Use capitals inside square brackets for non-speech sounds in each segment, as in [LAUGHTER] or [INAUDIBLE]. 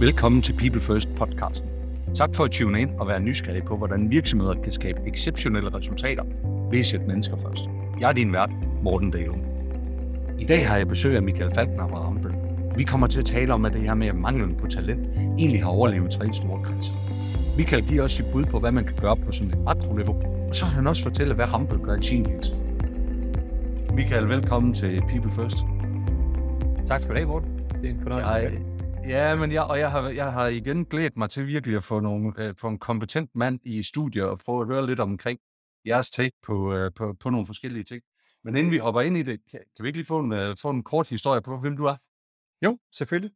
Velkommen til People First podcasten. Tak for at tune ind og være nysgerrig på, hvordan virksomheder kan skabe exceptionelle resultater ved at sætte mennesker først. Jeg er din vært, Morten Dale. I dag har jeg besøg af Michael Falkner fra Rambøl. Vi kommer til at tale om, at det her med manglen på talent egentlig har overlevet tre store kriser. Michael giver også sit bud på, hvad man kan gøre på sådan et makro-niveau, og så har han også fortælle, hvad Rambøl gør i sin virksomhed. Michael, velkommen til People First. Tak skal du have, Morten. Det er en fornøjelse. Jeg, ja, men jeg, og jeg har, jeg har igen glædet mig til virkelig at få, nogle, øh, få en kompetent mand i studiet og få at høre lidt omkring jeres take på, øh, på, på nogle forskellige ting. Men inden vi hopper ind i det, kan, kan vi ikke lige få en, øh, få en kort historie på, hvem du er? Jo, selvfølgelig.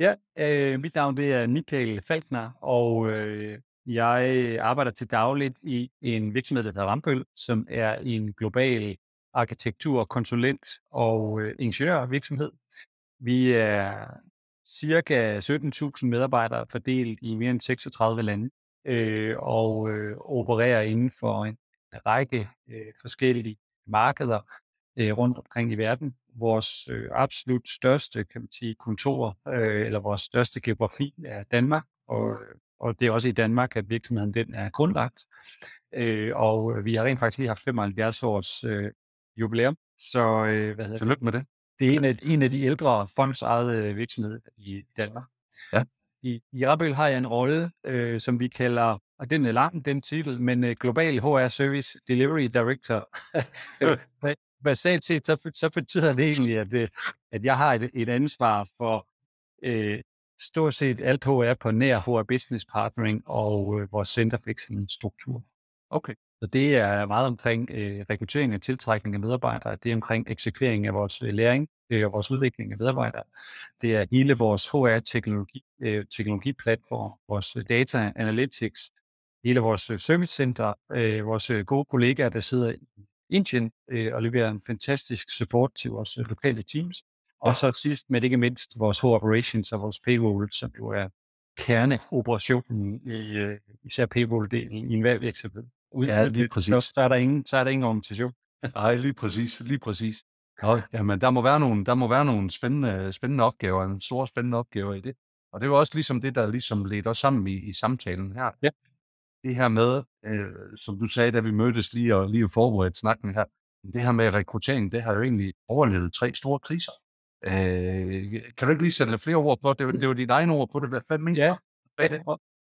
Ja, øh, mit navn det er Michael Falkner, og øh, jeg arbejder til dagligt i en virksomhed, der hedder Rambøl, som er en global arkitektur, konsulent og øh, ingeniørvirksomhed. Vi er cirka 17.000 medarbejdere fordelt i mere end 36 lande øh, og øh, opererer inden for en række øh, forskellige markeder øh, rundt omkring i verden. Vores øh, absolut største kan man sige, kontor, øh, eller vores største geografi er Danmark, og, og det er også i Danmark, at virksomheden den er grundlagt. Øh, og vi har rent faktisk lige haft 75 års øh, jubilæum. Så øh, hvad hedder Tillykke med det. Det er en af, en af de ældre fondsejede virksomheder i Danmark. Ja. I, i Rabøl har jeg en rolle, øh, som vi kalder, og den er lang, den titel, men øh, Global HR Service Delivery Director. Basalt set, så, så betyder det egentlig, at, øh, at jeg har et, et ansvar for øh, stort set alt HR på nær HR Business Partnering og øh, vores Center for Excellence struktur. Okay. Så det er meget omkring øh, rekruttering og tiltrækning af medarbejdere. Det er omkring eksekvering af vores øh, læring øh, og vores udvikling af medarbejdere. Det er hele vores HR-teknologi, øh, teknologiplatform, vores øh, data analytics, hele vores øh, servicecenter, øh, vores øh, gode kollegaer, der sidder i Indien øh, og leverer en fantastisk support til vores øh, lokale teams. Og så sidst, men ikke mindst, vores HR operations og vores payroll, som jo er kerneoperationen i øh, især payroll-delen i enhver virksomhed. Uden ja, lige præcis. Så, så, er der ingen, så er der ingen organisation. [LAUGHS] Nej, lige præcis, lige præcis. Ja, jamen, der må være nogle, der må være nogle spændende, spændende opgaver, en stor spændende opgaver i det. Og det var også ligesom det, der ligesom ledte os sammen i, i samtalen her. Ja. Det her med, øh, som du sagde, da vi mødtes lige og lige forberedte snakken her, det her med rekruttering, det har jo egentlig overlevet tre store kriser. Øh, kan du ikke lige sætte lidt flere ord på det? Det var dine egne ord på det. Hvad fanden ja. Hvad?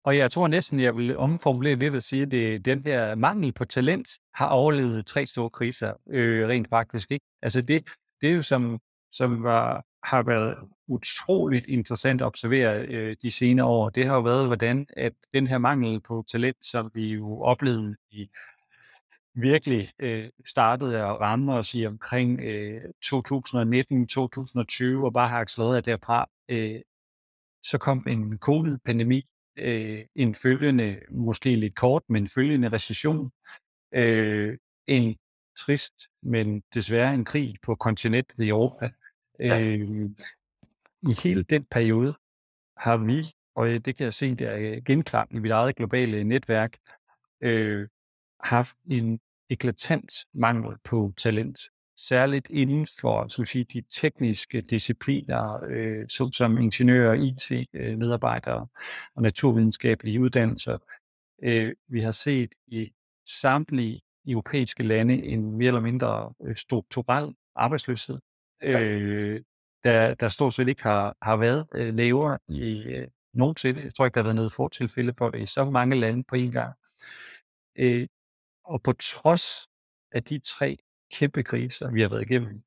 Og jeg tror næsten, jeg vil omformulere lidt at sige, at det, den her mangel på talent har overlevet tre store kriser, øh, rent faktisk. Ikke? Altså det, det er jo som, som var, har været utroligt interessant at observere øh, de senere år. Det har jo været, hvordan at den her mangel på talent, som vi jo oplevede i virkelig øh, startede at ramme os i omkring øh, 2019-2020 og bare har accelereret derfra, øh, så kom en covid-pandemi, øh, en følgende, måske lidt kort, men følgende recession, øh, en trist, men desværre en krig på kontinentet i Europa. Ja. Øh, I hele den periode har vi, og det kan jeg se, der er genklang i mit eget globale netværk, øh, haft en eklatant mangel på talent særligt inden for så sige, de tekniske discipliner, øh, som ingeniører, IT-medarbejdere øh, og naturvidenskabelige uddannelser. Øh, vi har set i samtlige europæiske lande en mere eller mindre øh, strukturel arbejdsløshed, øh, der, der stort set ikke har, har været øh, lavere i øh, nogensinde. Jeg tror ikke, der har været noget fortilfælde for det i så mange lande på en gang. Øh, og på trods af de tre kæmpe kriser, vi har været igennem,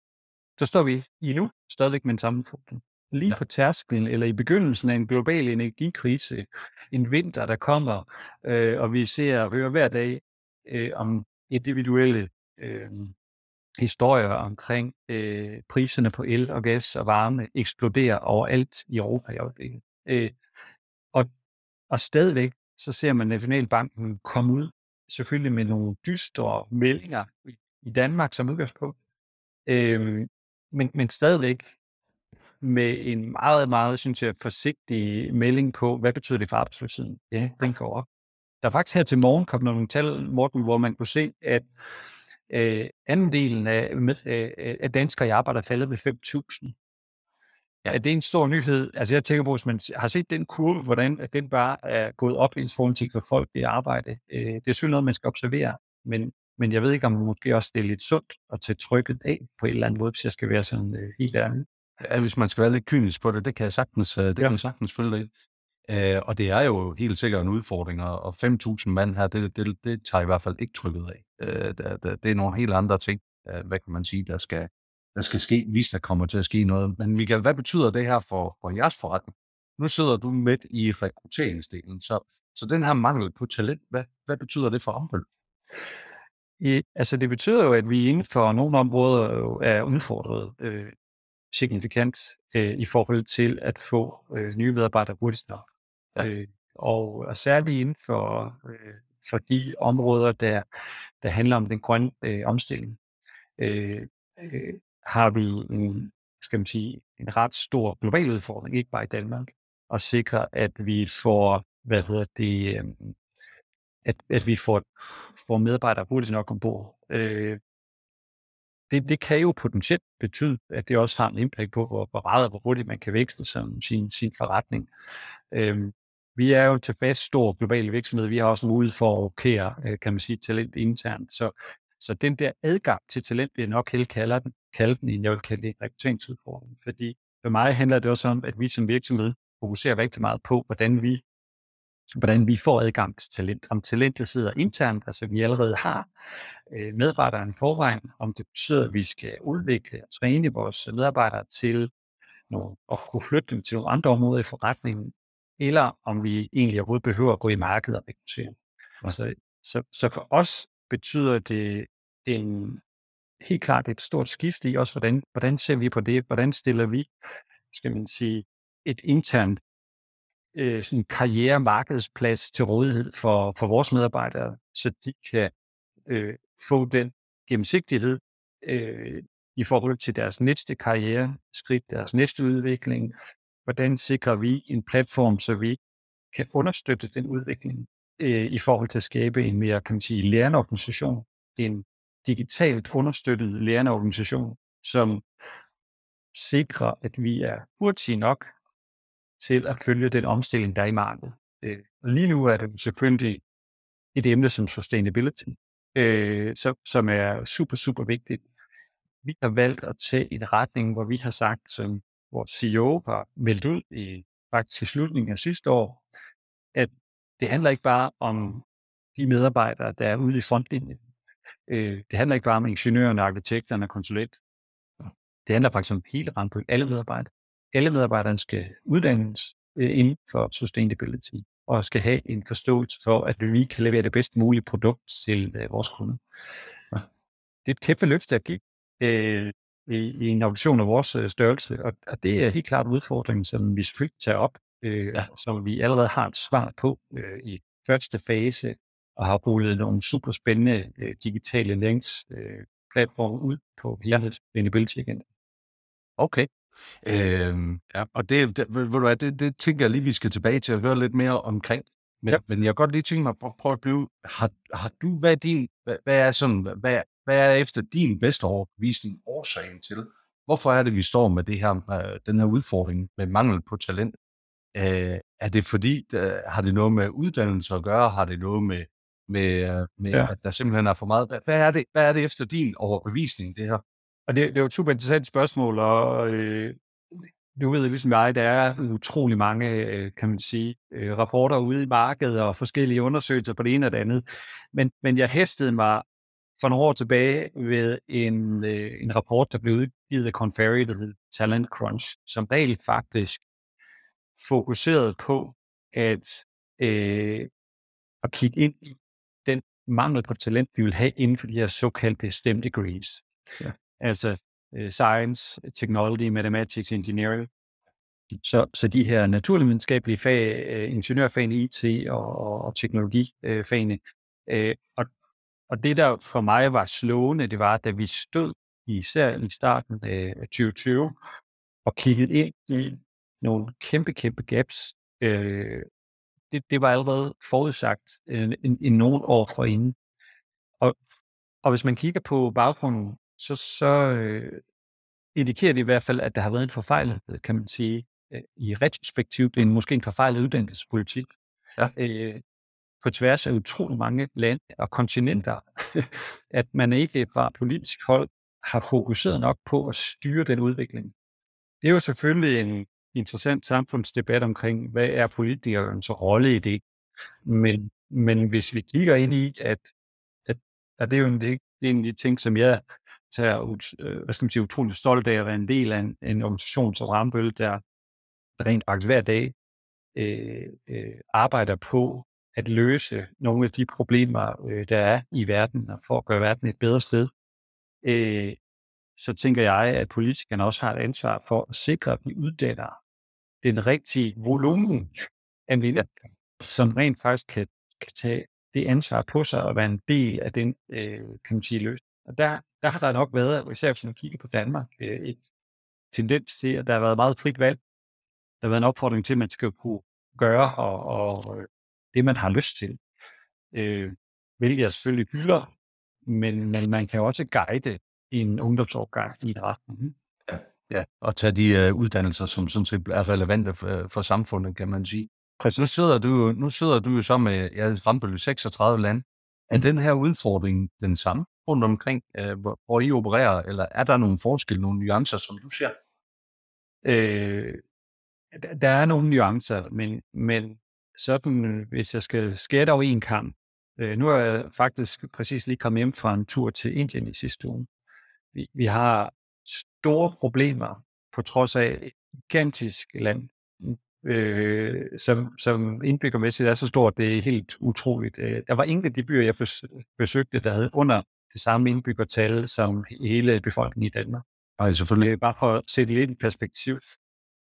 så står vi i nu stadigvæk med en sammenfugning. Lige ja. på tærsklen, eller i begyndelsen af en global energikrise, en vinter, der kommer, øh, og vi ser og hører hver dag øh, om individuelle øh, historier omkring øh, priserne på el og gas og varme eksploderer overalt i Europa i øjeblikket. Øh, og, og stadigvæk så ser man Nationalbanken komme ud selvfølgelig med nogle dystre meldinger i Danmark som udgangspunkt. Øhm, men, men stadigvæk med en meget, meget, synes jeg, forsigtig melding på, hvad betyder det for arbejdsløsheden? Ja, den går op. Der er faktisk her til morgen kommet nogle tal, Morten, hvor man kunne se, at øh, andelen af, med, øh, af danskere i arbejde er faldet med 5.000. Ja. Er det en stor nyhed? Altså jeg tænker på, hvis man har set den kurve, hvordan at den bare er gået op i forhold til, folk i arbejde. Øh, det er selvfølgelig noget, man skal observere, men, men jeg ved ikke, om måske også det er lidt sundt at tage trykket af på en eller anden måde, hvis jeg skal være sådan øh, helt ærlig. Ja, hvis man skal være lidt kynisk på det, det kan jeg sagtens, øh, det ja. kan jeg sagtens følge det. Øh, og det er jo helt sikkert en udfordring, og 5.000 mand her, det, det, det tager i hvert fald ikke trykket af. Øh, det, det, det er nogle helt andre ting, øh, hvad kan man sige, der skal, der skal ske, hvis der kommer til at ske noget. Men Michael, hvad betyder det her for, for jeres forretning? Nu sidder du midt i rekrutteringsdelen, så, så den her mangel på talent, hvad, hvad betyder det for Ampel? I, altså det betyder jo, at vi inden for nogle områder er udfordret øh, signifikant øh, i forhold til at få øh, nye medarbejdere hurtigt nok. Ja. Øh, og, og særligt inden for, øh, for de områder, der, der handler om den grønne øh, omstilling, øh, øh, har vi en, skal man sige, en ret stor global udfordring, ikke bare i Danmark, at sikre, at vi får, hvad hedder det, øh, at, at vi får, får medarbejdere hurtigt nok ombord. Øh, det, det kan jo potentielt betyde, at det også har en impact på, hvor, hvor meget og hvor hurtigt man kan vækste som sin, sin forretning. Øhm, vi er jo tilbage stor global virksomhed. Vi har også mulighed for at rokere, øh, kan man sige, talent internt. Så, så den der adgang til talent, vil jeg nok helt kalde den, kalde den en, jeg vil kalde det en rekrutteringsudfordring. Fordi for mig handler det også om, at vi som virksomhed fokuserer rigtig meget på, hvordan vi hvordan vi får adgang til talent. Om talentet sidder internt, altså vi allerede har øh, medarbejdere i forvejen, om det betyder, at vi skal udvikle og træne vores medarbejdere til nogle, at kunne flytte dem til nogle andre områder i forretningen, eller om vi egentlig overhovedet behøver at gå i markedet og rekruttere. Så, så, så for os betyder det en, helt klart et stort skift i også, hvordan, hvordan ser vi på det, hvordan stiller vi, skal man sige, et internt øh, sådan karrieremarkedsplads til rådighed for, for vores medarbejdere, så de kan øh, få den gennemsigtighed øh, i forhold til deres næste karriere, skridt, deres næste udvikling. Hvordan sikrer vi en platform, så vi kan understøtte den udvikling øh, i forhold til at skabe en mere, kan man sige, lærende organisation, en digitalt understøttet lærende organisation, som sikrer, at vi er hurtige nok til at følge den omstilling, der er i markedet. Øh, lige nu er det selvfølgelig et emne som sustainability, øh, som, som er super, super vigtigt. Vi har valgt at tage en retning, hvor vi har sagt, som vores CEO har meldt ud i faktisk i slutningen af sidste år, at det handler ikke bare om de medarbejdere, der er ude i frontlinjen. Øh, det handler ikke bare om ingeniørerne, arkitekterne og konsulent. Det handler faktisk om hele rampen, alle medarbejdere alle medarbejderne skal uddannes øh, inden for sustainability og skal have en forståelse for, at vi kan levere det bedst mulige produkt til øh, vores kunder. Det er et kæmpe løft at give øh, i, i en organisation af vores størrelse, og, og det er helt klart udfordringen, som vi selvfølgelig tager op, øh, ja. som vi allerede har et svar på øh, i første fase, og har rullet nogle super spændende øh, digitale links øh, ud på hele ja. sustainability igen. Okay, Øhm, ja, og det, det, ved du hvad, det, det tænker jeg lige, vi skal tilbage til at høre lidt mere omkring. Men, ja. men jeg kan godt lige tænke mig at prøve at blive, har, har du, hvad er din, hvad, hvad er sådan, hvad, hvad er efter din bedste overbevisning årsagen til, hvorfor er det, vi står med det her, øh, den her udfordring med mangel på talent? Øh, er det fordi, der, har det noget med uddannelse at gøre? Har det noget med, med, øh, med ja. at der simpelthen er for meget? Hvad er, det, hvad er det efter din overbevisning, det her? Og det, det er jo et super interessant spørgsmål, og øh, du ved ligesom jeg, der er utrolig mange, øh, kan man sige, øh, rapporter ude i markedet og forskellige undersøgelser på det ene og det andet. Men, men jeg hæstede mig for nogle år tilbage ved en, øh, en rapport, der blev udgivet af Conferry, der hed Talent Crunch, som reelt faktisk fokuserede på at, øh, at kigge ind i den mangel på talent, vi vil have inden for de her såkaldte STEM degrees. Ja altså øh, science, technology, mathematics, engineering. Mm. Så, så de her naturvidenskabelige fag, øh, ingeniørfagene, IT og, og, og teknologifagene. Øh, og, og det, der for mig var slående, det var, da vi stod især i starten af 2020 og kiggede ind i nogle kæmpe, kæmpe gaps. Øh, det, det var allerede forudsagt i en, en nogle år forinden. Og, og hvis man kigger på baggrunden så, så, øh, indikerer det i hvert fald, at der har været en forfejlet, kan man sige, øh, i retrospektiv, det er måske en forfejlet uddannelsespolitik. Ja. Øh, på tværs af utrolig mange lande og kontinenter, [LAUGHS] at man ikke fra politisk hold har fokuseret nok på at styre den udvikling. Det er jo selvfølgelig en interessant samfundsdebat omkring, hvad er politikernes rolle i det. Men, men hvis vi kigger ind i, at, at, at det er jo en, det er en af de ting, som jeg tager øh, hvad skal man sige, utrolig stolt af at være en del af en, en organisation som Rambøl, der rent faktisk hver dag øh, øh, arbejder på at løse nogle af de problemer, øh, der er i verden, og for at gøre verden et bedre sted. Øh, så tænker jeg, at politikerne også har et ansvar for at sikre, at vi uddanner den rigtige volumen af mennesker, som rent faktisk kan, kan tage det ansvar på sig og være en del af den, øh, kan man sige, løsning. Og der, der har der nok været, især hvis man kigger på Danmark, øh, et tendens til, at der har været meget frit valg. Der har været en opfordring til, at man skal kunne gøre og, og øh, det, man har lyst til. Øh, hvilket jeg selvfølgelig hylder, men, men man kan også guide en ungdomsårgang i en retning. Ja, ja. og tage de uh, uddannelser, som sådan set er relevante for, for samfundet, kan man sige. Præcis. Nu sidder du, nu sidder du jo så med ja, Rambøl 36 lande. Er den her udfordring den samme rundt omkring, øh, hvor, hvor I opererer, eller er der nogle forskelle, nogle nuancer, som du ser? Øh, der er nogle nuancer, men, men sådan, hvis jeg skal skære over en kamp, øh, nu er jeg faktisk præcis lige kommet hjem fra en tur til Indien i sidste uge. Vi, vi har store problemer på trods af et gigantisk land, øh, som, som indbyggermæssigt er så stort, det er helt utroligt. Øh, der var ingen af de byer, jeg besøgte, der havde under det samme indbyggertal som hele befolkningen i Danmark. Nej, selvfølgelig. Øh, bare for at sætte lidt i perspektiv.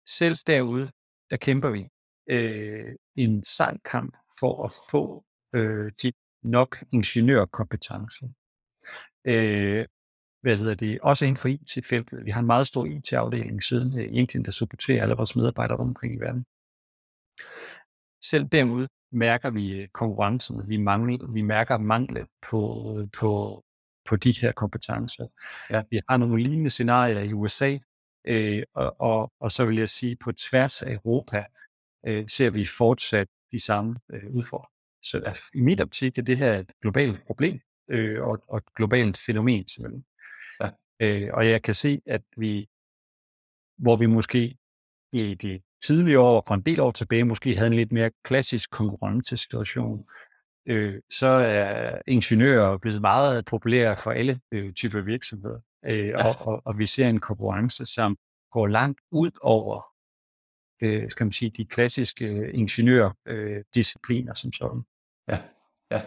Selv derude, der kæmper vi øh, en sejlkamp for at få øh, de nok ingeniørkompetencer. Øh, hvad hedder det, også inden for IT-feltet. Vi har en meget stor IT-afdeling siden i Indien, der supporterer alle vores medarbejdere omkring i verden. Selv derude mærker vi øh, konkurrencen, vi, mangler, vi mærker manglet på, på, på de her kompetencer. Ja. Vi har nogle lignende scenarier i USA, øh, og, og, og så vil jeg sige, på tværs af Europa øh, ser vi fortsat de samme øh, udfordringer. Så der, i mit optik er det her et globalt problem, øh, og, og et globalt fænomen simpelthen. Ja. Øh, og jeg kan se, at vi, hvor vi måske i de tidligere år, for en del år tilbage, måske havde en lidt mere klassisk konkurrencesituation, øh, så er ingeniører blevet meget populære for alle øh, typer virksomheder. Øh, og, og, og vi ser en konkurrence, som går langt ud over øh, skal man sige, de klassiske øh, ingeniørdiscipliner øh, som sådan. Ja, ja.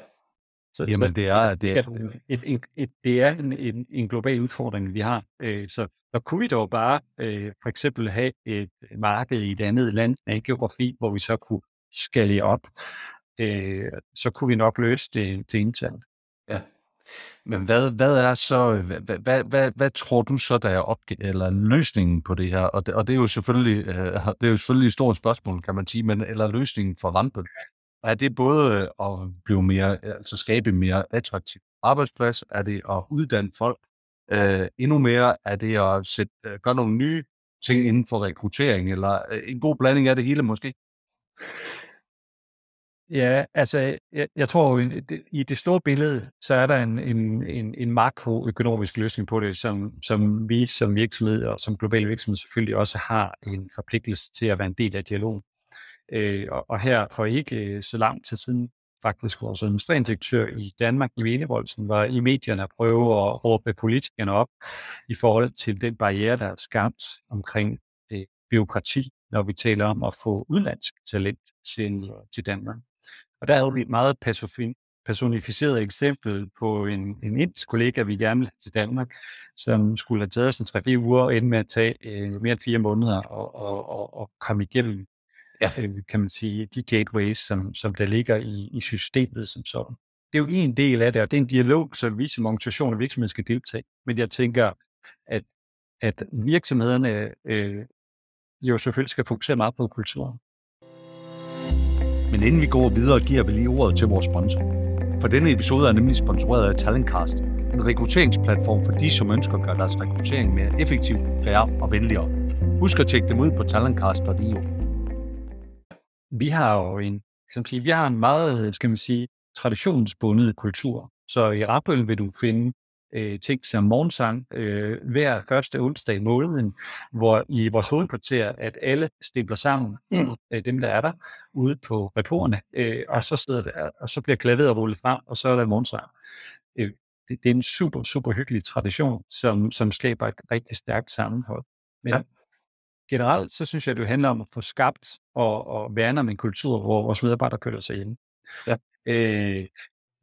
Så, Jamen, det er, det er, et, et, et, det er en, en, en global udfordring, vi har. Øh, så der kunne vi dog bare øh, for eksempel have et marked i et andet land en geografi, hvor vi så kunne skale op. Øh, så kunne vi nok løse det, til internt. Ja. Men hvad, hvad er så, hvad, hvad, hvad, hvad tror du så, der er opg- eller løsningen på det her? Og det, og det er jo selvfølgelig, øh, det er jo selvfølgelig et stort spørgsmål, kan man sige, men eller løsningen for rampen? Er det både at blive mere, altså skabe mere attraktiv arbejdsplads? Er det at uddanne folk øh, endnu mere? Er det at sætte, øh, gøre nogle nye ting inden for rekruttering? Eller øh, en god blanding af det hele måske? Ja, altså, jeg, jeg tror, i det store billede, så er der en, en, en, en makroøkonomisk løsning på det, som, som vi som virksomhed og som global virksomhed selvfølgelig også har en forpligtelse til at være en del af dialogen. Øh, og, og her for ikke øh, så lang tid siden, faktisk vores administrerende direktør i Danmark, i Enevoldsen, var i medierne at prøve at råbe politikerne op i forhold til den barriere, der er skabt omkring øh, det byråkrati, når vi taler om at få udenlandsk talent til, øh, til Danmark. Og der havde vi et meget personificeret eksempel på en, en indisk kollega, vi gerne ville til Danmark, som skulle have taget os en 3-4 uger og ende med at tage øh, mere end fire måneder og, og, og, og komme igennem, ja. øh, kan man sige, de gateways, som, som der ligger i, i systemet som sådan. Det er jo en del af det, og det er en dialog, som vi som organisation og virksomhed skal deltage. Men jeg tænker, at, at virksomhederne øh, jo selvfølgelig skal fokusere meget på kulturen. Men inden vi går videre, giver vi lige ordet til vores sponsor. For denne episode er nemlig sponsoreret af Talentcast, en rekrutteringsplatform for de, som ønsker at gøre deres rekruttering mere effektiv, færre og venligere. Husk at tjekke dem ud på talentcast.io. Vi har jo en, som sige, vi har en meget, skal man sige, traditionsbundet kultur. Så i Rappel vil du finde øh, ting som morgensang øh, hver første onsdag i måneden, hvor i vores hovedkvarter, at alle stempler sammen, mm. [CLEARS THROAT] øh, dem der er der, ude på reporterne, øh, og så sidder der, og så bliver klaveret rullet frem, og så er der morgensang. Øh, det, det er en super, super hyggelig tradition, som, som skaber et rigtig stærkt sammenhold. Men ja. generelt, så synes jeg, det handler om at få skabt og, og værne om en kultur, hvor vores medarbejdere kører sig hjemme. Ja. Øh,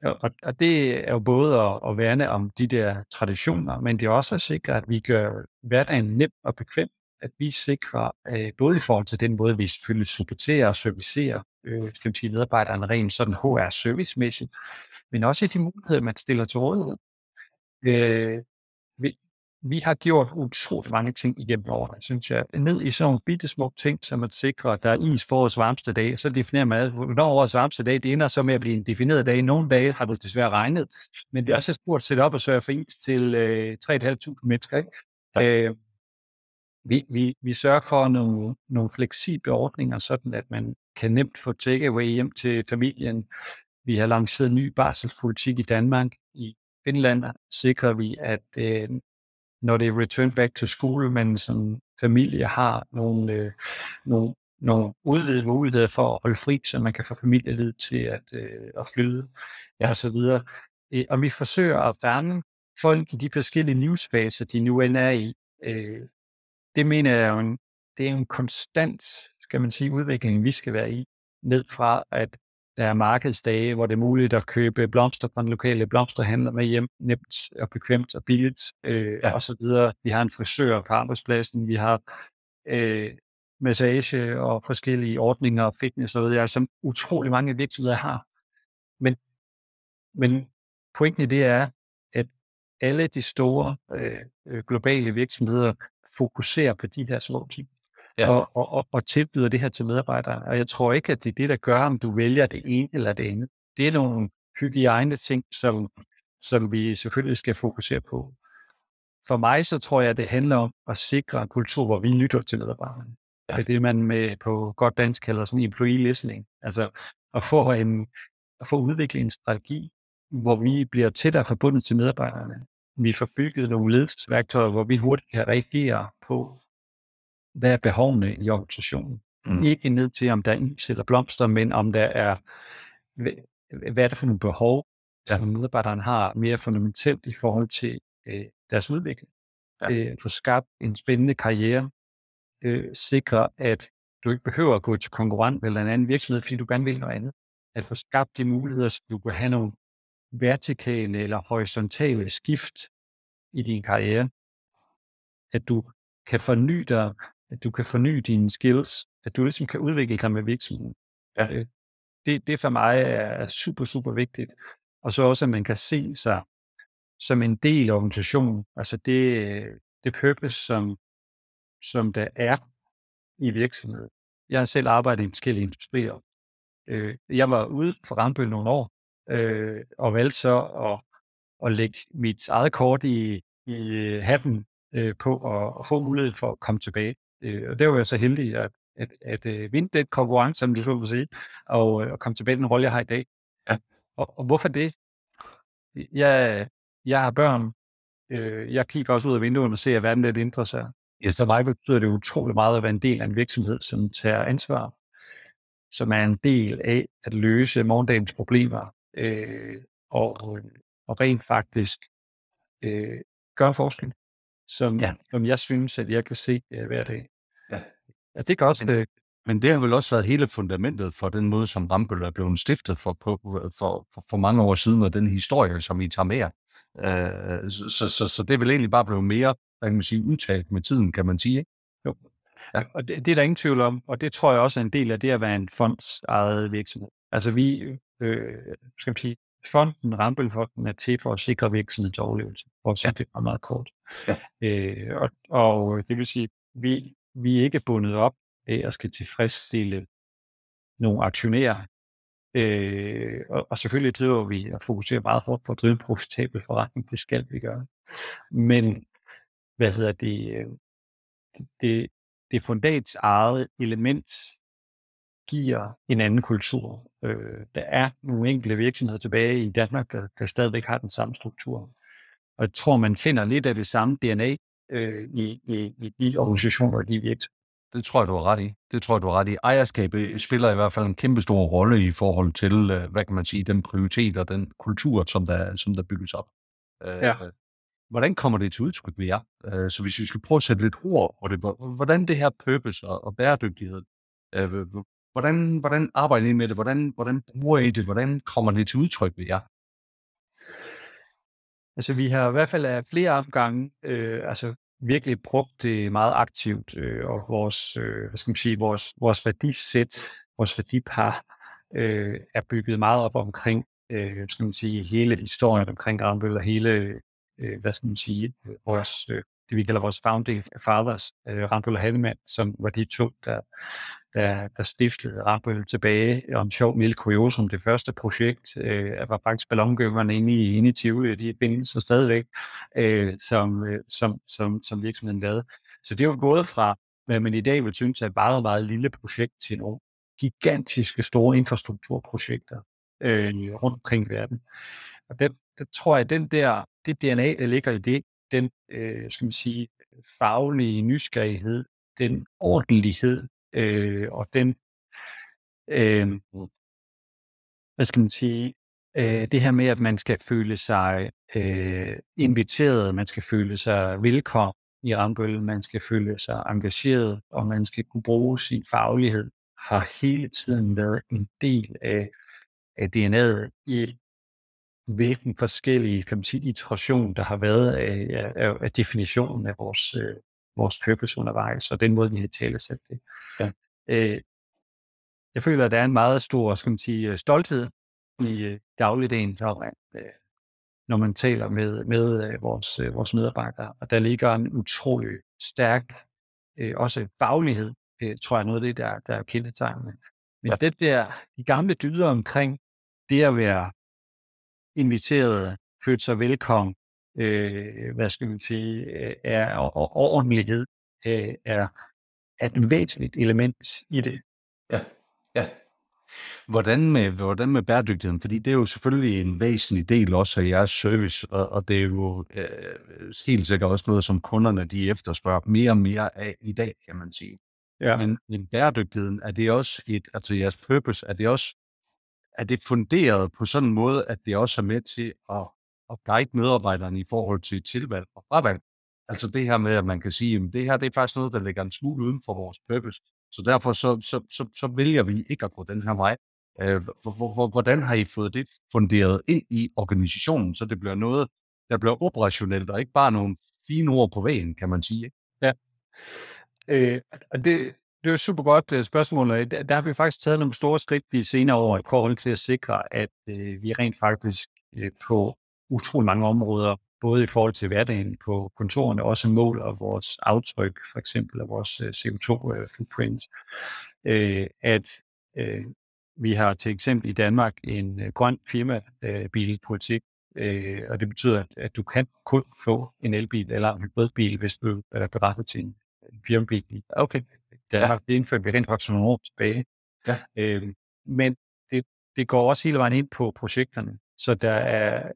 og, og det er jo både at, at værne om de der traditioner, men det er også at sikre, at vi gør hverdagen nem og bekvem, at vi sikrer, øh, både i forhold til den måde, vi selvfølgelig supporterer og servicerer øh, medarbejderne rent sådan HR-servicemæssigt, men også i de muligheder, man stiller til rådighed. Øh, vi, har gjort utroligt mange ting igennem årene, synes jeg. Ned i sådan nogle bitte små ting, som at sikre, at der er is for årets varmeste dag, så definerer man, hvornår årets varmeste dag, det ender så med at blive en defineret dag. Nogle dage har det desværre regnet, men det er også et stort setup at sørge for is til øh, 3.500 mennesker. Ikke? Øh, vi, vi, vi sørger for nogle, nogle fleksible ordninger, sådan at man kan nemt få takeaway hjem til familien. Vi har lanceret en ny barselspolitik i Danmark. I Finland sikrer vi, at øh, når det er return back to school, men som familie har nogle, øh, nogle, nogle udvidede muligheder for at holde fri, så man kan få familielivet til at, øh, at flyde, ja, og så videre. Øh, og vi forsøger at værne folk i de forskellige livsfaser, de nu end er i. Øh, det mener jeg jo, en, det er en konstant, skal man sige, udvikling, vi skal være i, ned fra, at der er markedsdage, hvor det er muligt at købe blomster fra den lokale blomsterhandler med hjem, nemt og bekvemt og billigt, øh, ja. og så videre. Vi har en frisør på arbejdspladsen, vi har øh, massage og forskellige ordninger, fitness og videre, som utrolig mange virksomheder har. Men, men pointen i det er, at alle de store øh, globale virksomheder fokuserer på de her små ting ja. og, og, og, og tilbyder det her til medarbejdere. Og jeg tror ikke, at det er det, der gør, om du vælger det ene eller det andet. Det er nogle hygiejne ting, som, som vi selvfølgelig skal fokusere på. For mig så tror jeg, det handler om at sikre en kultur, hvor vi lytter til medarbejderne. Ja. Det er det, man med på godt dansk kalder sådan employee listening. Altså at få, en, at få udviklet en strategi, hvor vi bliver tættere forbundet til medarbejderne. Vi får bygget nogle ledelsesværktøjer, hvor vi hurtigt kan reagere på, hvad er behovene i organisationen? Mm. Ikke ned til, om der er is eller blomster, men om der er, hvad er det for nogle behov, ja. som medarbejderne har mere fundamentalt i forhold til øh, deres udvikling. Ja. Øh, få skabt en spændende karriere, øh, sikre, at du ikke behøver at gå til konkurrent eller en anden virksomhed, fordi du gerne vil noget andet. At få skabt de muligheder, så du kan have nogle vertikale eller horisontale skift i din karriere. At du kan forny dig at du kan forny dine skills, at du ligesom kan udvikle dig med virksomheden. Ja. Øh, det, det for mig er super, super vigtigt. Og så også, at man kan se sig som en del af organisationen. Altså det, det purpose, som, som der er i virksomheden. Jeg har selv arbejdet i forskellige industrier. Øh, jeg var ude for Rambøl nogle år, øh, og valgte så at, at lægge mit eget kort i, i hatten på og, og få mulighed for at komme tilbage. Øh, og det var jeg så heldig at, at, at, at vinde den konkurrence, som du så må sige, og, og komme tilbage til den rolle, jeg har i dag. Ja. Og, og hvorfor det? Jeg, jeg har børn. Øh, jeg kigger også ud af vinduet og ser, at verden lidt ændrer sig. Yes. Så mig betyder det utrolig meget at være en del af en virksomhed, som tager ansvar, som er en del af at løse morgendagens problemer, øh, og, og rent faktisk øh, gøre forskel, som, ja. som jeg synes, at jeg kan se uh, hver dag. Ja. det gør også men, det. Men det har vel også været hele fundamentet for den måde, som Rambøl er blevet stiftet for, på, for, for, for mange år siden, og den historie, som I tager med uh, så, så, så det er vel egentlig bare blevet mere, hvad kan man sige, udtalt med tiden, kan man sige, ikke? Jo. Ja, og det, det er der ingen tvivl om, og det tror jeg også er en del af det at være en fonds eget virksomhed. Altså vi, øh, skal man sige, fonden, Rambølfonden, er til for at sikre virksomhedens overlevelse, for at sige ja. det meget, meget kort. Ja. Øh, og, og det vil sige, vi, vi er ikke bundet op af at skal tilfredsstille nogle aktionærer. Øh, og, og selvfølgelig driver vi og fokuserer meget hårdt på at drive en profitabel forretning. Det skal vi gøre. Men hvad hedder det? Øh, det, det fundats eget element giver en anden kultur. Øh, der er nogle enkelte virksomheder tilbage i Danmark, der, der stadigvæk har den samme struktur. Og jeg tror, man finder lidt af det samme DNA øh, i, i, i de organisationer og de virksomheder. Det tror jeg, du har ret i. Det tror jeg, du har ret i. Ejerskabet spiller i hvert fald en kæmpe stor rolle i forhold til, øh, hvad kan man sige, den prioritet og den kultur, som der, som der bygges op. Øh, ja. Hvordan kommer det til udtryk ved jer? Øh, så hvis vi skal prøve at sætte lidt ord på det, hvordan det her purpose og, og bæredygtighed, hvordan, hvordan arbejder I med det? Hvordan, hvordan bruger I det? Hvordan kommer det til udtryk ved jer? Altså, vi har i hvert fald af flere omgange øh, altså, virkelig brugt det meget aktivt, øh, og vores, øh, hvad skal man sige, vores, vores værdisæt, vores værdipar, øh, er bygget meget op omkring, øh, skal man sige, hele historien omkring Granbøl og hele, øh, hvad skal man sige, vores, øh, det vi kalder vores founding fathers, øh, Randbøl og Hannemann, som var de to, der, der, der stiftede Rappel tilbage om sjov mild kuriosum. Det første projekt øh, var faktisk ballongøberne inde i, inde i Tivoli, de findes så stadigvæk, øh, som, øh, som, som, som virksomheden lavede. Så det var gået fra, hvad man i dag vil synes er et meget, meget lille projekt til nogle gigantiske store infrastrukturprojekter øh, rundt omkring i verden. Og det, der tror jeg, den der, det DNA, der ligger i det, den, øh, skal man sige, faglige nysgerrighed, den ordentlighed, øh, og den, øh, hvad skal man sige, øh, det her med, at man skal føle sig øh, inviteret, man skal føle sig velkommen i Rambøl, man skal føle sig engageret, og man skal kunne bruge sin faglighed, har hele tiden været en del af, af DNA'et i hvilken forskellige kan man sige, iteration, der har været af, af, af definitionen af vores, øh, vores purpose undervejs, og den måde, vi har talt sig det. Ja. Øh, jeg føler, at der er en meget stor skal man sige, øh, stolthed i øh, dagligdagen, når, øh, når man taler med, med vores, vores medarbejdere, og der ligger en utrolig stærk, også faglighed, tror jeg, noget af det, der, der er kendetegnende. Men ja. det der, de gamle dyder omkring det at være inviteret, følt sig velkommen, øh, hvad skal man sige, øh, er, og, og ordentlighed øh, er, er et væsentligt element i det. Ja, ja. Hvordan med, hvordan med bæredygtigheden? Fordi det er jo selvfølgelig en væsentlig del også af jeres service, og, og det er jo øh, helt sikkert også noget, som kunderne de efterspørger mere og mere af i dag, kan man sige. Ja. Men, men bæredygtigheden, er det også et, altså jeres purpose, er det også er det funderet på sådan en måde, at det også er med til at, at guide medarbejderne i forhold til tilvalg og fravalg? Altså det her med, at man kan sige, at det her det er faktisk noget, der ligger en smule uden for vores purpose. Så derfor så, så, så, så vælger vi ikke at gå den her vej. Øh, hvordan har I fået det funderet ind i organisationen, så det bliver noget, der bliver operationelt, og ikke bare nogle fine ord på vejen, kan man sige. Ikke? Ja. Øh, og det, det er et super godt øh, spørgsmål. Der, der har vi faktisk taget nogle store skridt i senere år i forhold til at sikre, at øh, vi rent faktisk øh, på utrolig mange områder, både i forhold til hverdagen på kontorerne, også mål og vores aftryk, for eksempel af vores uh, CO2-footprint, uh, at uh, vi har til eksempel i Danmark en grøn firmabilpolitik, uh, og det betyder, at, du kan kun få en elbil eller en hybridbil, hvis du er berettet til en firmabil. Okay. Har det indført vi rent faktisk nogle år tilbage. Ja. Øh, men det, det går også hele vejen ind på projekterne. Så der er,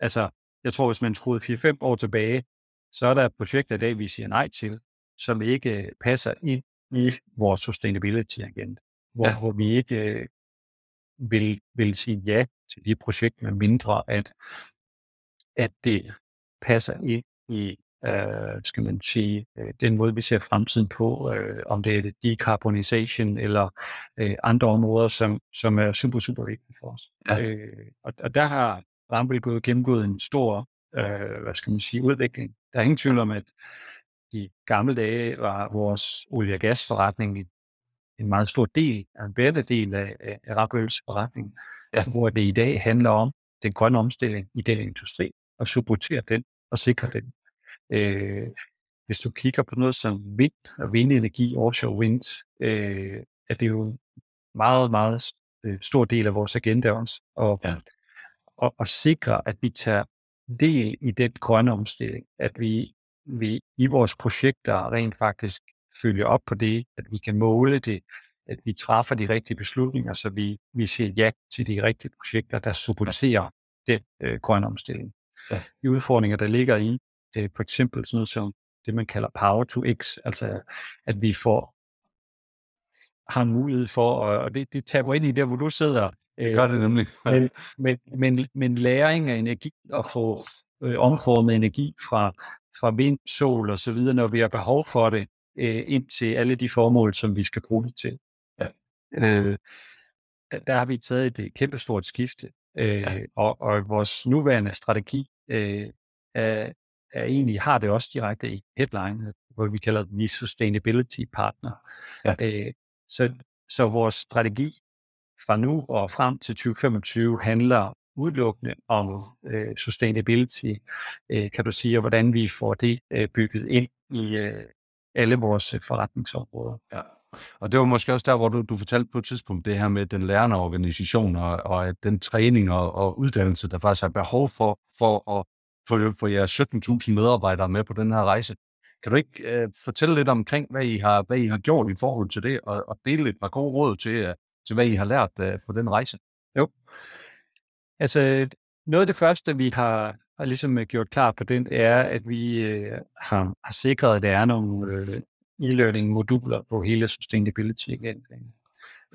altså, jeg tror, hvis man troede 4-5 år tilbage, så er der projekter i dag, vi siger nej til, som ikke passer ind i vores sustainability agenda. Hvor, ja. hvor vi ikke øh, vil, vil sige ja til de projekter, med mindre at, at det passer ind i øh, skal man sige, øh, den måde, vi ser fremtiden på, øh, om det er decarbonisation eller øh, andre områder, som, som er super, super vigtige for os. Ja. Øh, og, og der har Rambøll gået gennemgået en stor, øh, hvad skal man sige, udvikling. Der er ingen tvivl om, at i gamle dage var vores olie- og gasforretning en meget stor del, en bedre del af, af Rambølls forretning, ja. hvor det i dag handler om den grønne omstilling i den industri, og supportere den og sikre den. Øh, hvis du kigger på noget som vind og vindenergi, offshore wind, øh, er det jo meget, meget øh, stor del af vores agenda også, og, ja. Og, og sikre, at vi tager del i den grønne omstilling, at vi, vi i vores projekter rent faktisk følger op på det, at vi kan måle det, at vi træffer de rigtige beslutninger, så vi, vi siger ja til de rigtige projekter, der supporterer den øh, grønne omstilling. Ja. De udfordringer, der ligger i, øh, for eksempel sådan noget som det, man kalder power to x, altså at vi får har en mulighed for, og det, det taber ind i der, hvor du sidder. Det gør det nemlig. men, men, men, men læring af energi og få øh, omformet energi fra, fra vind, sol og så videre, når vi har behov for det, øh, ind til alle de formål, som vi skal bruge det til. Ja. Øh, der har vi taget et kæmpestort skifte, øh, ja. og, og vores nuværende strategi øh, er, er egentlig, har det også direkte i headline, hvor vi kalder den Sustainability Partner. Ja. Øh, så, så vores strategi fra nu og frem til 2025 handler udelukkende om øh, sustainability, øh, kan du sige, og hvordan vi får det øh, bygget ind i øh, alle vores øh, forretningsområder. Ja. Og det var måske også der, hvor du, du fortalte på et tidspunkt det her med den lærende organisation og, og den træning og, og uddannelse, der faktisk er behov for, for at få for jeres 17.000 medarbejdere med på den her rejse. Kan du ikke øh, fortælle lidt omkring, hvad I, har, hvad I har gjort i forhold til det, og, og dele et par gode råd til, at til hvad I har lært uh, på den rejse? Jo. Altså, noget af det første, vi har, har ligesom øh, gjort klar på den, er, at vi uh, har, har sikret, at der er nogle uh, e-learning-moduler på hele sustainability agendaen.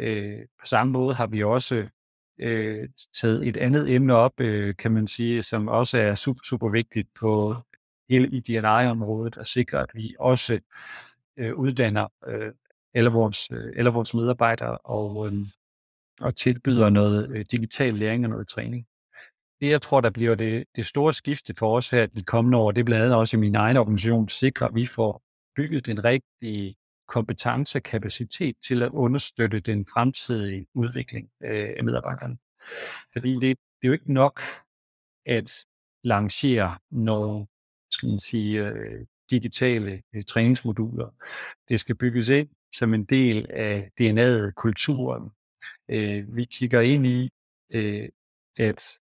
Uh, på samme måde har vi også uh, taget et andet emne op, uh, kan man sige, som også er super, super vigtigt på hele IDNI-området at sikre, at vi også øh, uddanner øh, eller vores, øh, eller vores medarbejdere og, øhm, og tilbyder noget øh, digital læring og noget træning. Det, jeg tror, der bliver det, det store skifte for os her de kommende år, det er blandt andet også i min egen organisation, sikre, at vi får bygget den rigtige kompetence og kapacitet til at understøtte den fremtidige udvikling øh, af medarbejderne. Fordi det, det er jo ikke nok at lancere nogle skal man sige, digitale træningsmoduler. Det skal bygges ind som en del af DNA'et, kulturen. Øh, vi kigger ind i, øh, at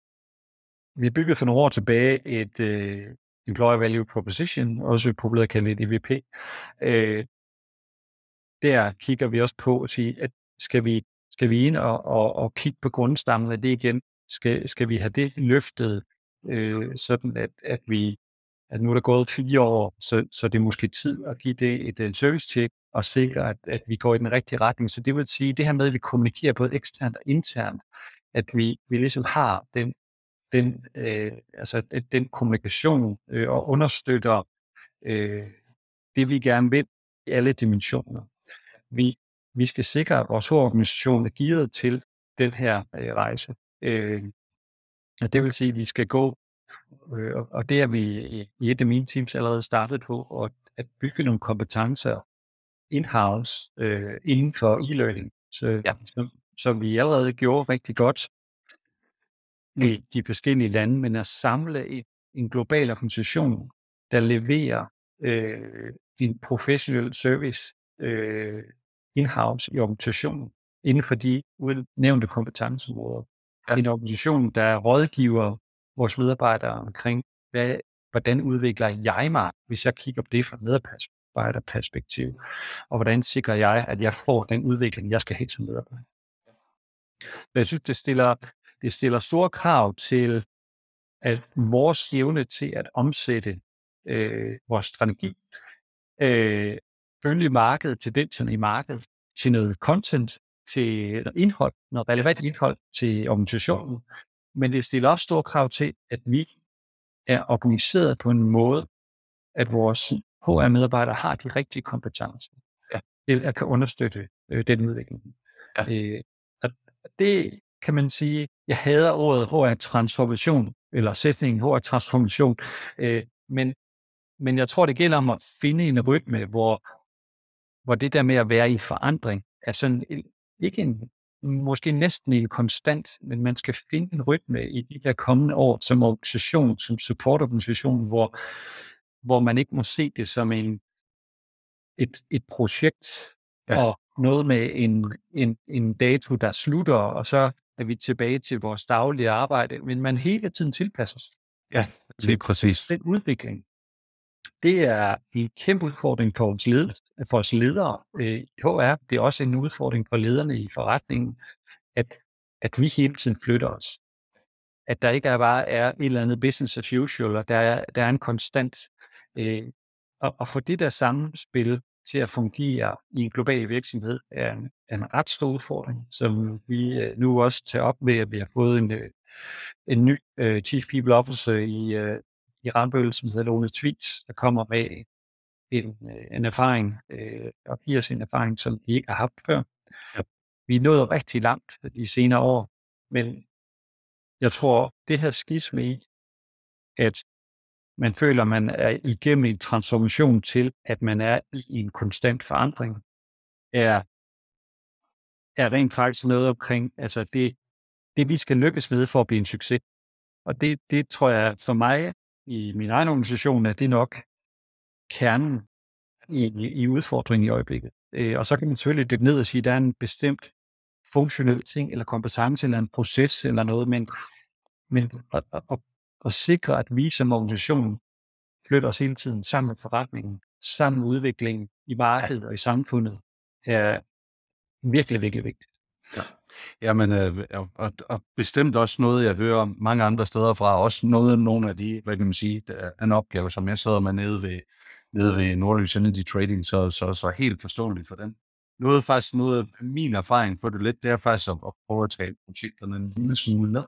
vi byggede for nogle år tilbage et øh, Employer Value Proposition, også populært kaldet EVP. Øh, der kigger vi også på at sige, at skal vi, skal vi ind og, og, og kigge på grundstammen af det igen? Skal, skal vi have det løftet, øh, sådan at, at vi at nu er der gået fire år, så, så det er måske tid at give det et, et service-check og sikre, at, at vi går i den rigtige retning. Så det vil sige, det her med, at vi kommunikerer både eksternt og internt, at vi, vi ligesom har den, den, øh, altså, den kommunikation øh, og understøtter øh, det, vi gerne vil i alle dimensioner. Vi, vi skal sikre, at vores organisation er gearet til den her øh, rejse. Øh, og det vil sige, at vi skal gå og det er vi i et af mine teams allerede startet på, at bygge nogle kompetencer in-house øh, inden for e-learning, så, ja. som, som vi allerede gjorde rigtig godt i de forskellige lande, men at samle en, en global organisation, der leverer øh, en professionel service øh, in-house i organisationen inden for de nævnte kompetenceområder. Ja. En organisation, der rådgiver vores medarbejdere omkring, hvad, hvordan udvikler jeg mig, hvis jeg kigger på det fra medarbejderperspektiv, og hvordan sikrer jeg, at jeg får den udvikling, jeg skal have som medarbejder. jeg synes, det stiller, det stiller store krav til at vores evne til at omsætte øh, vores strategi, øh, følge markedet, tendenserne i markedet, til noget content, til noget indhold, noget relevant indhold til organisationen, men det stiller også store krav til, at vi er organiseret på en måde, at vores HR-medarbejdere har de rigtige kompetencer ja. til at kan understøtte øh, den udvikling. Ja. Øh, og det kan man sige, jeg hader ordet HR-transformation, eller sætningen HR-transformation, øh, men, men jeg tror, det gælder om at finde en rytme, hvor, hvor det der med at være i forandring, er sådan ikke en måske næsten ikke konstant, men man skal finde en rytme i de her kommende år som organisation, som supportorganisation, hvor, hvor man ikke må se det som en, et, et projekt ja. og noget med en, en, en dato, der slutter, og så er vi tilbage til vores daglige arbejde, men man hele tiden tilpasser sig. Ja, lige præcis. Den udvikling, det er en kæmpe udfordring for os, led, for os ledere øh, i HR. Det er også en udfordring for lederne i forretningen, at, at vi hele tiden flytter os. At der ikke er bare er et eller andet business as usual, og der er, der er en konstant. Øh, og, og for det der samspil til at fungere i en global virksomhed er en, er en ret stor udfordring, som vi øh, nu også tager op ved, at vi har fået en, øh, en ny uh, Chief People Officer i, uh, i Randbøl, som hedder Lone Twits, der kommer med en, en erfaring, uh, og giver os en erfaring, som vi ikke har haft før. Ja. Vi er nået rigtig langt de senere år, men jeg tror, det her skisme i, at man føler, man er igennem en transformation til, at man er i en konstant forandring, er, er rent faktisk noget omkring, altså det, det vi skal lykkes med for at blive en succes. Og det, det tror jeg for mig i min egen organisation, at det nok kernen i, i, udfordringen i øjeblikket. Øh, og så kan man selvfølgelig dykke ned og sige, at der er en bestemt funktionel ting, eller kompetence, eller en proces, eller noget, men, men at, at, at sikre, at vi som organisation flytter os hele tiden sammen med forretningen, sammen med udviklingen i markedet og i samfundet, er virkelig, virkelig vigtigt. Ja. Jamen, øh, og, og bestemt også noget, jeg hører mange andre steder fra, også noget, nogle af de, hvad kan man sige, der er en opgave, som jeg sidder med nede ved, nede ved Nordlys Energy Trading, så, så, så helt forståeligt for den. Noget faktisk, noget af min erfaring på det lidt, det er faktisk at, at prøve at tage projekterne en lille smule ned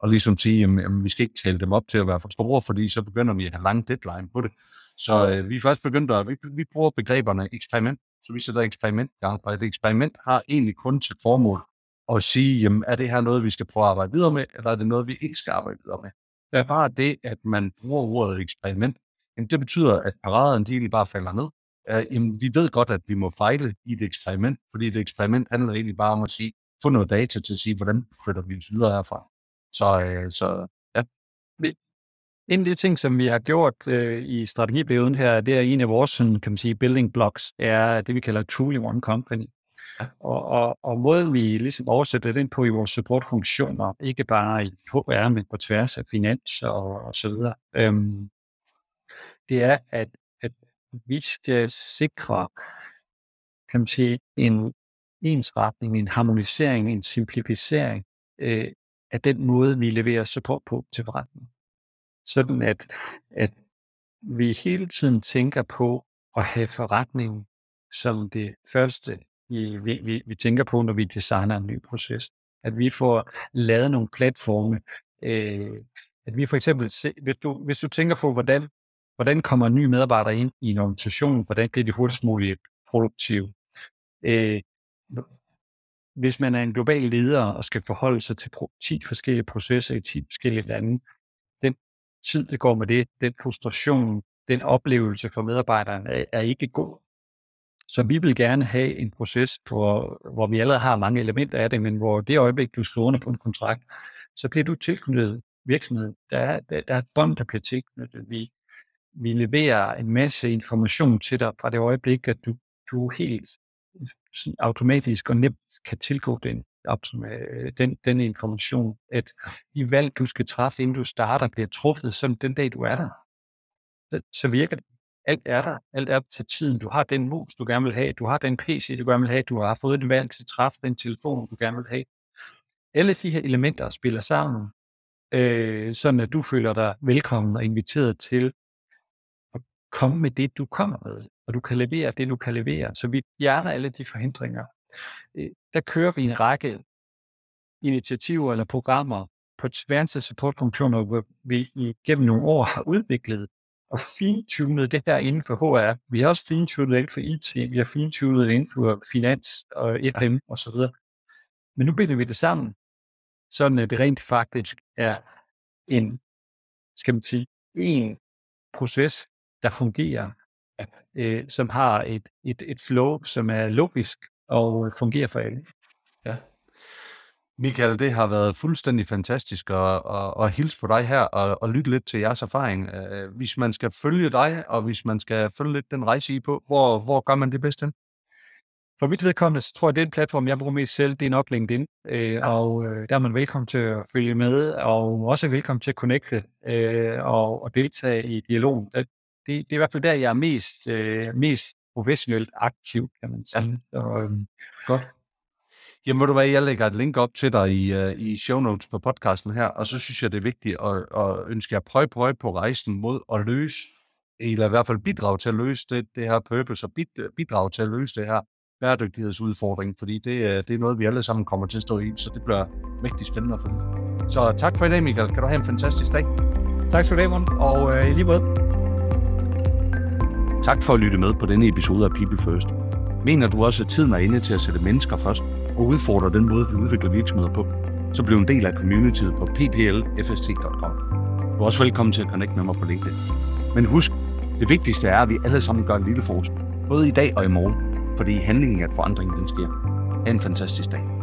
og ligesom sige, at jamen, vi skal ikke tale dem op til at være for store, fordi så begynder vi at have lang deadline på det. Så øh, vi er først begyndt at, vi, vi bruger begreberne eksperiment, så vi sætter eksperiment i gang, og et eksperiment har egentlig kun til formål at sige, jamen, er det her noget, vi skal prøve at arbejde videre med, eller er det noget, vi ikke skal arbejde videre med? Det er bare det, at man bruger ordet eksperiment, jamen, det betyder, at paraden de egentlig bare falder ned. Uh, jamen, vi ved godt, at vi må fejle i et eksperiment, fordi et eksperiment handler egentlig bare om at sige, få noget data til at sige, hvordan flytter vi videre herfra. Så, øh, så ja. En af de ting, som vi har gjort øh, i strategiperioden her, det er en af vores sådan, kan man sige, building blocks, er det, vi kalder Truly One Company. Ja. Og, og, og måden vi ligesom oversætter den på i vores supportfunktioner, ikke bare i HR, men på tværs af finans og, og så videre, øhm, det er, at, at vi skal sikre, kan man sige, en ensretning, en harmonisering, en simplificering øh, af den måde, vi leverer support på til forretningen. Sådan at, at vi hele tiden tænker på at have forretningen som det første, vi, vi, vi tænker på, når vi designer en ny proces. At vi får lavet nogle platforme. Øh, at vi for eksempel, hvis du, hvis du tænker på, hvordan, hvordan kommer nye medarbejdere ind i en organisation, hvordan bliver de hurtigst muligt produktive. Øh, hvis man er en global leder og skal forholde sig til 10 forskellige processer i 10 forskellige lande, den tid, det går med det, den frustration, den oplevelse for medarbejderne er, er ikke god. Så vi vil gerne have en proces, hvor, hvor vi allerede har mange elementer af det, men hvor det øjeblik, du står under på en kontrakt, så bliver du tilknyttet virksomheden. Der er, der, der er et bånd, der bliver tilknyttet. Vi, vi leverer en masse information til dig fra det øjeblik, at du, du helt sådan automatisk og nemt kan tilgå den, øh, den, den information, at de valg, du skal træffe, inden du starter, bliver truffet som den dag, du er der. Så, så virker det. Alt er der. Alt er til tiden. Du har den mus, du gerne vil have. Du har den PC, du gerne vil have. Du har fået et valg til at træffe den telefon, du gerne vil have. Alle de her elementer spiller sammen, øh, sådan at du føler dig velkommen og inviteret til komme med det, du kommer med, og du kan levere det, du kan levere. Så vi fjerner alle de forhindringer. Øh, der kører vi en række initiativer eller programmer på tværs af supportfunktioner, hvor vi gennem nogle år har udviklet og fintunet det her inden for HR. Vi har også fintunet det inden for IT, vi har fintunet inden for finans og FM og så videre. Men nu binder vi det sammen, sådan at det rent faktisk er en, skal man sige, en proces, der fungerer, øh, som har et, et, et flow, som er logisk og fungerer for alle. Ja. Michael, det har været fuldstændig fantastisk at, at, at hilse på dig her og, og lytte lidt til jeres erfaring. Uh, hvis man skal følge dig, og hvis man skal følge lidt den rejse I på, hvor, hvor gør man det bedst hen? for mit vedkommende, så tror jeg, at den platform, jeg bruger mest selv, det er nok LinkedIn. Øh, og øh, der er man velkommen til at følge med, og også velkommen til at connecte øh, og, og deltage i dialogen. Det, det er i hvert fald der, jeg er mest, øh, mest professionelt aktiv, kan man sige. Ja. Og, øh, godt. Jamen, ved du hvad, jeg lægger et link op til dig i, uh, i show notes på podcasten her, og så synes jeg, det er vigtigt at, at ønske jer prøv, prøv på rejsen mod at løse, eller i hvert fald bidrage til at løse det, det her purpose, og bidrage til at løse det her bæredygtighedsudfordring, fordi det, øh, det er noget, vi alle sammen kommer til at stå i, så det bliver mægtig spændende at følge. Så tak for i dag, Michael. Kan du have en fantastisk dag. Tak skal du have, og øh, i lige måde. Tak for at lytte med på denne episode af People First. Mener du også, at tiden er inde til at sætte mennesker først og udfordre den måde, vi udvikler virksomheder på, så bliv en del af communityet på pplfst.com. Du er også velkommen til at connecte med mig på LinkedIn. Men husk, det vigtigste er, at vi alle sammen gør en lille forskel, både i dag og i morgen, fordi handlingen at forandringen den sker. Ha' en fantastisk dag.